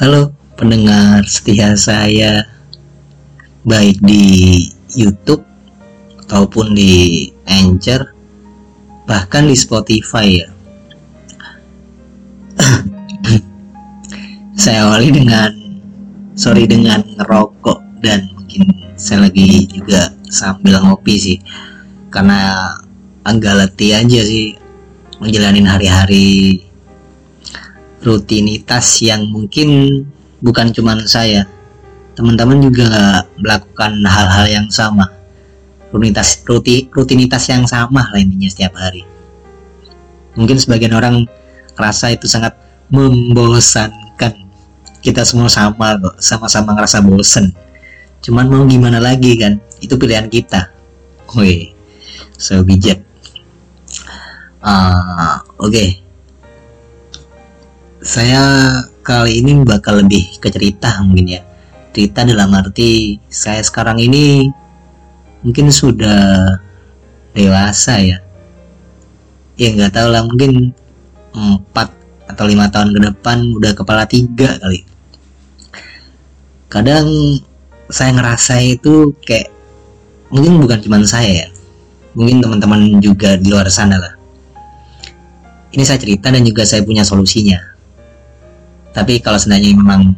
Halo pendengar setia saya baik di YouTube ataupun di Anchor bahkan di Spotify ya. saya awali dengan sorry dengan ngerokok dan mungkin saya lagi juga sambil ngopi sih karena agak letih aja sih menjalani hari-hari rutinitas yang mungkin bukan cuma saya. Teman-teman juga melakukan hal-hal yang sama. Rutinitas ruti, rutinitas yang sama lah intinya setiap hari. Mungkin sebagian orang rasa itu sangat membosankan. Kita semua sama sama-sama ngerasa bosen. Cuman mau gimana lagi kan? Itu pilihan kita. Wih so bijak. Uh, oke. okay saya kali ini bakal lebih ke cerita mungkin ya. Cerita dalam arti saya sekarang ini mungkin sudah dewasa ya. Ya nggak tahu lah mungkin empat atau lima tahun ke depan udah kepala tiga kali. Kadang saya ngerasa itu kayak mungkin bukan cuma saya ya mungkin teman-teman juga di luar sana lah. Ini saya cerita dan juga saya punya solusinya tapi kalau seandainya memang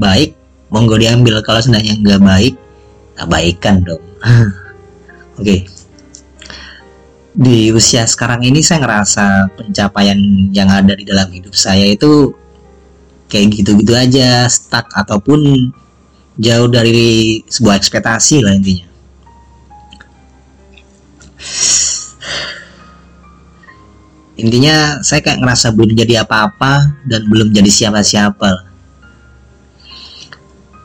baik monggo diambil. Kalau seandainya nggak baik abaikan dong. Oke. Okay. di usia sekarang ini saya ngerasa pencapaian yang ada di dalam hidup saya itu kayak gitu-gitu aja stuck ataupun jauh dari sebuah ekspektasi lah intinya intinya saya kayak ngerasa belum jadi apa-apa dan belum jadi siapa-siapa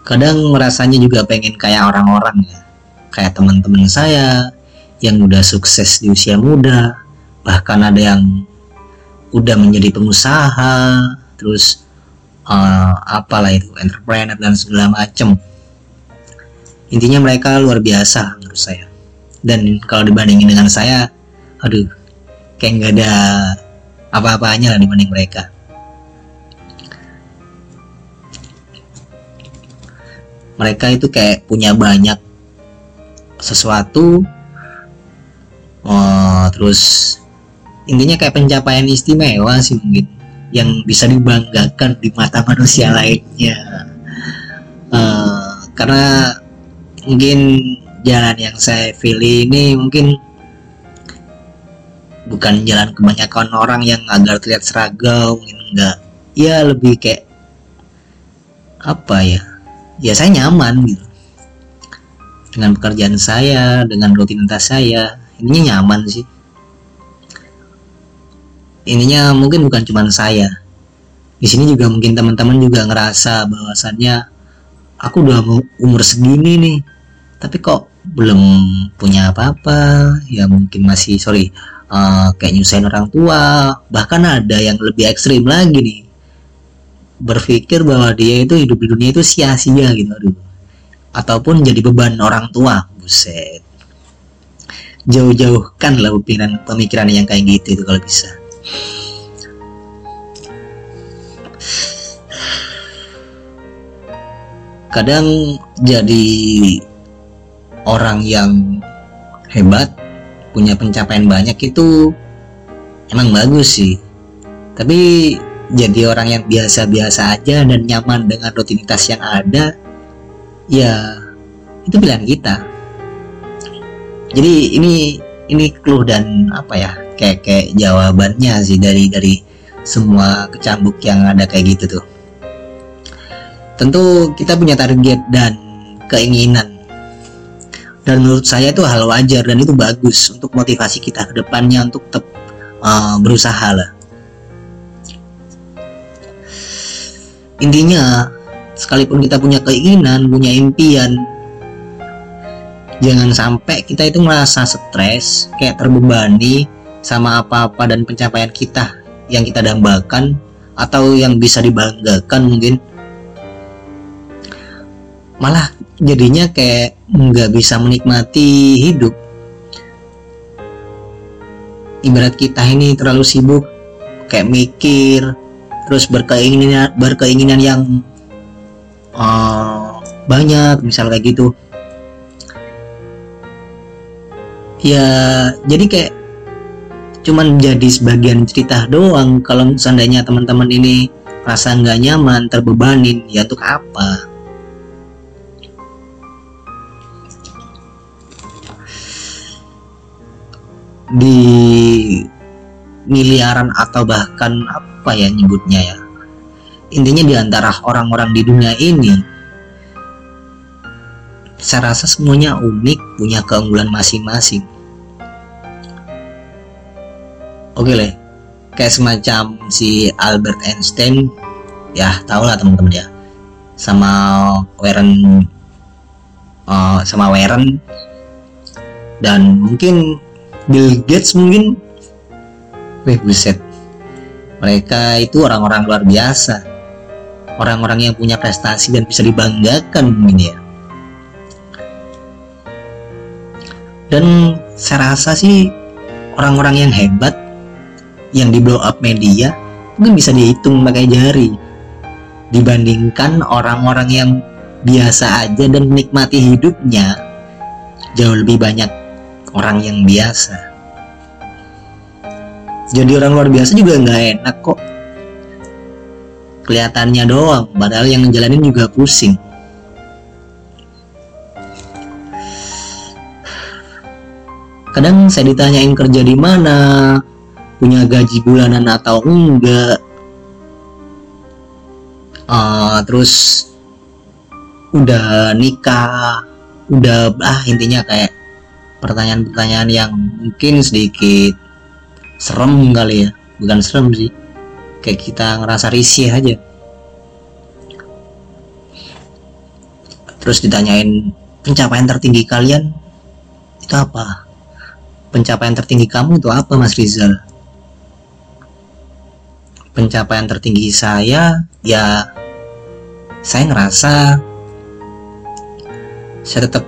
kadang rasanya juga pengen kayak orang-orang ya. Kayak teman-teman saya yang udah sukses di usia muda bahkan ada yang udah menjadi pengusaha terus uh, apalah itu entrepreneur dan segala macem. Intinya mereka luar biasa menurut saya. Dan kalau dibandingin dengan saya aduh kayak nggak ada apa-apanya lah dibanding mereka. Mereka itu kayak punya banyak sesuatu oh, terus intinya kayak pencapaian istimewa sih mungkin yang bisa dibanggakan di mata manusia lainnya. Uh, karena mungkin jalan yang saya pilih ini mungkin bukan jalan kebanyakan orang yang agar terlihat seragam enggak. Ya lebih kayak apa ya? Ya saya nyaman gitu. Dengan pekerjaan saya dengan rutinitas saya ininya nyaman sih. Ininya mungkin bukan cuma saya. Di sini juga mungkin teman-teman juga ngerasa bahwasannya aku udah umur segini nih tapi kok belum punya apa-apa? Ya mungkin masih sorry uh, kayak nyusahin orang tua. Bahkan ada yang lebih ekstrim lagi nih. Berpikir bahwa dia itu hidup di dunia itu sia-sia gitu aduh. Ataupun jadi beban orang tua. Buset. Jauh-jauhkan lah pemikiran pemikiran yang kayak gitu itu kalau bisa. Kadang jadi orang yang hebat punya pencapaian banyak itu emang bagus sih. Tapi jadi orang yang biasa-biasa aja dan nyaman dengan rutinitas yang ada ya itu pilihan kita. Jadi ini ini clue dan apa ya kayak kayak jawabannya sih dari dari semua kecambuk yang ada kayak gitu tuh. Tentu kita punya target dan keinginan dan menurut saya itu hal wajar dan itu bagus untuk motivasi kita ke depannya untuk tetap uh, berusaha lah. Intinya sekalipun kita punya keinginan punya impian jangan sampai kita itu merasa stres kayak terbebani sama apa-apa dan pencapaian kita yang kita dambakan atau yang bisa dibanggakan mungkin. Malah jadinya kayak nggak bisa menikmati hidup. Ibarat kita ini terlalu sibuk kayak mikir terus berkeinginan berkeinginan yang uh, banyak misal kayak gitu. Ya jadi kayak cuman jadi sebagian cerita doang. Kalau seandainya teman-teman ini rasa nggak nyaman terbebanin ya untuk apa di miliaran atau bahkan apa ya nyebutnya ya. Intinya di antara orang-orang di dunia ini saya rasa semuanya unik punya keunggulan masing-masing. Oke lah kayak semacam si Albert Einstein ya tau lah teman-teman ya. Sama Warren uh, sama Warren. Dan mungkin Bill Gates mungkin. Weh buset. Mereka itu orang-orang luar biasa. Orang-orang yang punya prestasi dan bisa dibanggakan mungkin ya. Dan saya rasa sih orang-orang yang hebat yang di blow up media mungkin bisa dihitung pakai jari. Dibandingkan orang-orang yang biasa aja dan menikmati hidupnya jauh lebih banyak orang yang biasa. Jadi orang luar biasa juga nggak enak kok. Kelihatannya doang padahal yang ngejalanin juga pusing. Kadang saya ditanyain kerja di mana punya gaji bulanan atau enggak. Uh, terus udah nikah udah ah intinya kayak pertanyaan-pertanyaan yang mungkin sedikit serem kali ya. Bukan serem sih. Kayak kita ngerasa risih aja. Terus ditanyain pencapaian tertinggi kalian itu apa? Pencapaian tertinggi kamu itu apa Mas Rizal? Pencapaian tertinggi saya ya saya ngerasa saya tetap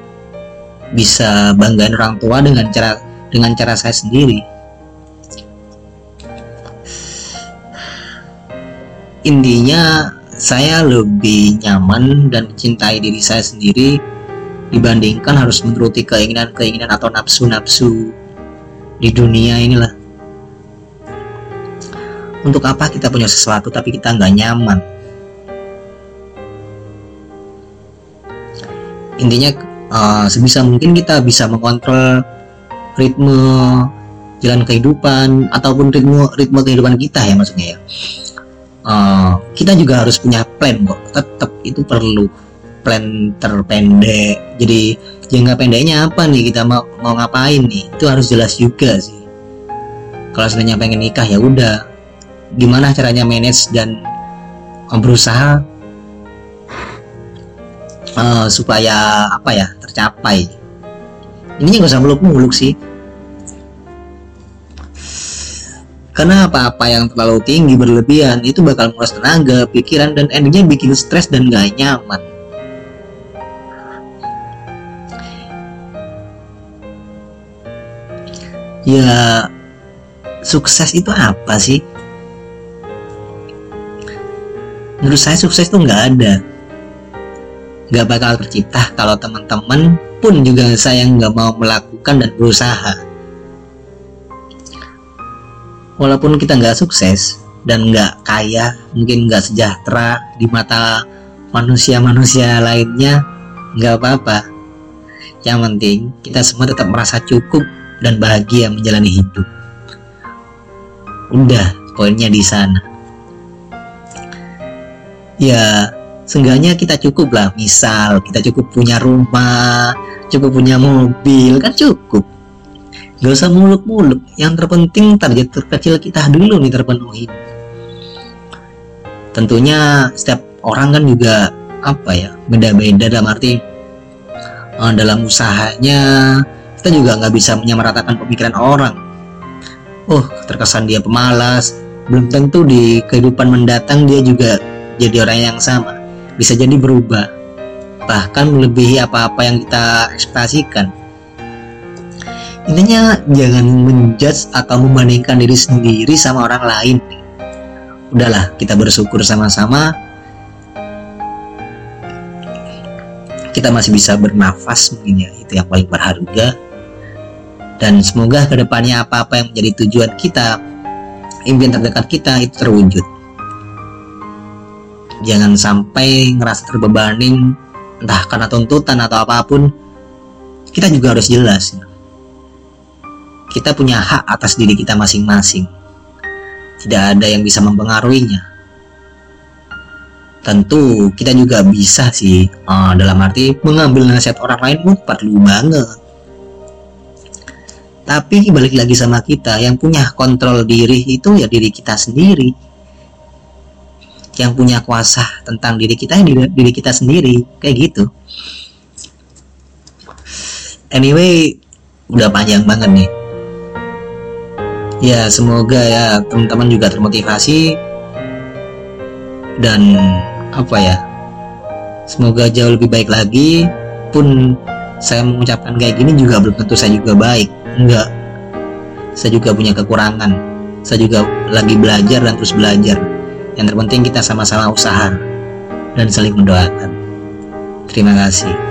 bisa banggain orang tua dengan cara dengan cara saya sendiri. Intinya saya lebih nyaman dan mencintai diri saya sendiri dibandingkan harus menuruti keinginan-keinginan atau nafsu-nafsu di dunia inilah. Untuk apa kita punya sesuatu tapi kita nggak nyaman? Intinya uh, sebisa mungkin kita bisa mengontrol ritme jalan kehidupan ataupun ritme ritme kehidupan kita ya maksudnya ya. Uh, kita juga harus punya plan kok tetap itu perlu plan terpendek. Jadi jangka pendeknya apa nih? Kita mau mau ngapain nih? Itu harus jelas juga sih. Kalau sebenarnya pengen nikah ya udah. Gimana caranya manage dan berusaha uh, supaya apa ya tercapai ini nggak usah muluk-muluk sih karena apa-apa yang terlalu tinggi berlebihan itu bakal menguras tenaga, pikiran, dan endingnya bikin stres dan gak nyaman. Ya, sukses itu apa sih? Menurut saya sukses itu nggak ada gak bakal tercipta kalau teman-teman pun juga saya nggak mau melakukan dan berusaha. Walaupun kita nggak sukses dan nggak kaya mungkin nggak sejahtera di mata manusia-manusia lainnya nggak apa-apa. Yang penting kita semua tetap merasa cukup dan bahagia menjalani hidup. Udah poinnya di sana. Ya seenggaknya kita cukup lah misal kita cukup punya rumah cukup punya mobil kan cukup. Gak usah muluk-muluk yang terpenting target terkecil kita dulu nih terpenuhi. Tentunya setiap orang kan juga apa ya beda-beda dalam arti uh, dalam usahanya kita juga nggak bisa menyamaratakan pemikiran orang. Oh terkesan dia pemalas belum tentu di kehidupan mendatang dia juga jadi orang yang sama bisa jadi berubah. Bahkan melebihi apa-apa yang kita ekspektasikan. Intinya jangan menjudge atau membandingkan diri sendiri sama orang lain. Udahlah kita bersyukur sama-sama. Kita masih bisa bernafas mungkin ya itu yang paling berharga. Dan semoga ke depannya apa-apa yang menjadi tujuan kita impian terdekat kita itu terwujud jangan sampai ngerasa terbebani entah karena tuntutan atau apa pun. Kita juga harus jelas. Kita punya hak atas diri kita masing-masing. Tidak ada yang bisa mempengaruhinya. Tentu kita juga bisa sih uh, dalam arti mengambil nasihat orang lain pun perlu banget. Tapi balik lagi sama kita yang punya kontrol diri itu ya diri kita sendiri yang punya kuasa tentang diri kita diri, diri kita sendiri kayak gitu. Anyway udah panjang banget nih. Ya semoga ya teman-teman juga termotivasi dan apa ya semoga jauh lebih baik lagi. Pun saya mengucapkan kayak gini juga belum tentu saya juga baik. Enggak. Saya juga punya kekurangan. Saya juga lagi belajar dan terus belajar yang terpenting kita sama-sama usaha dan saling mendoakan. Terima kasih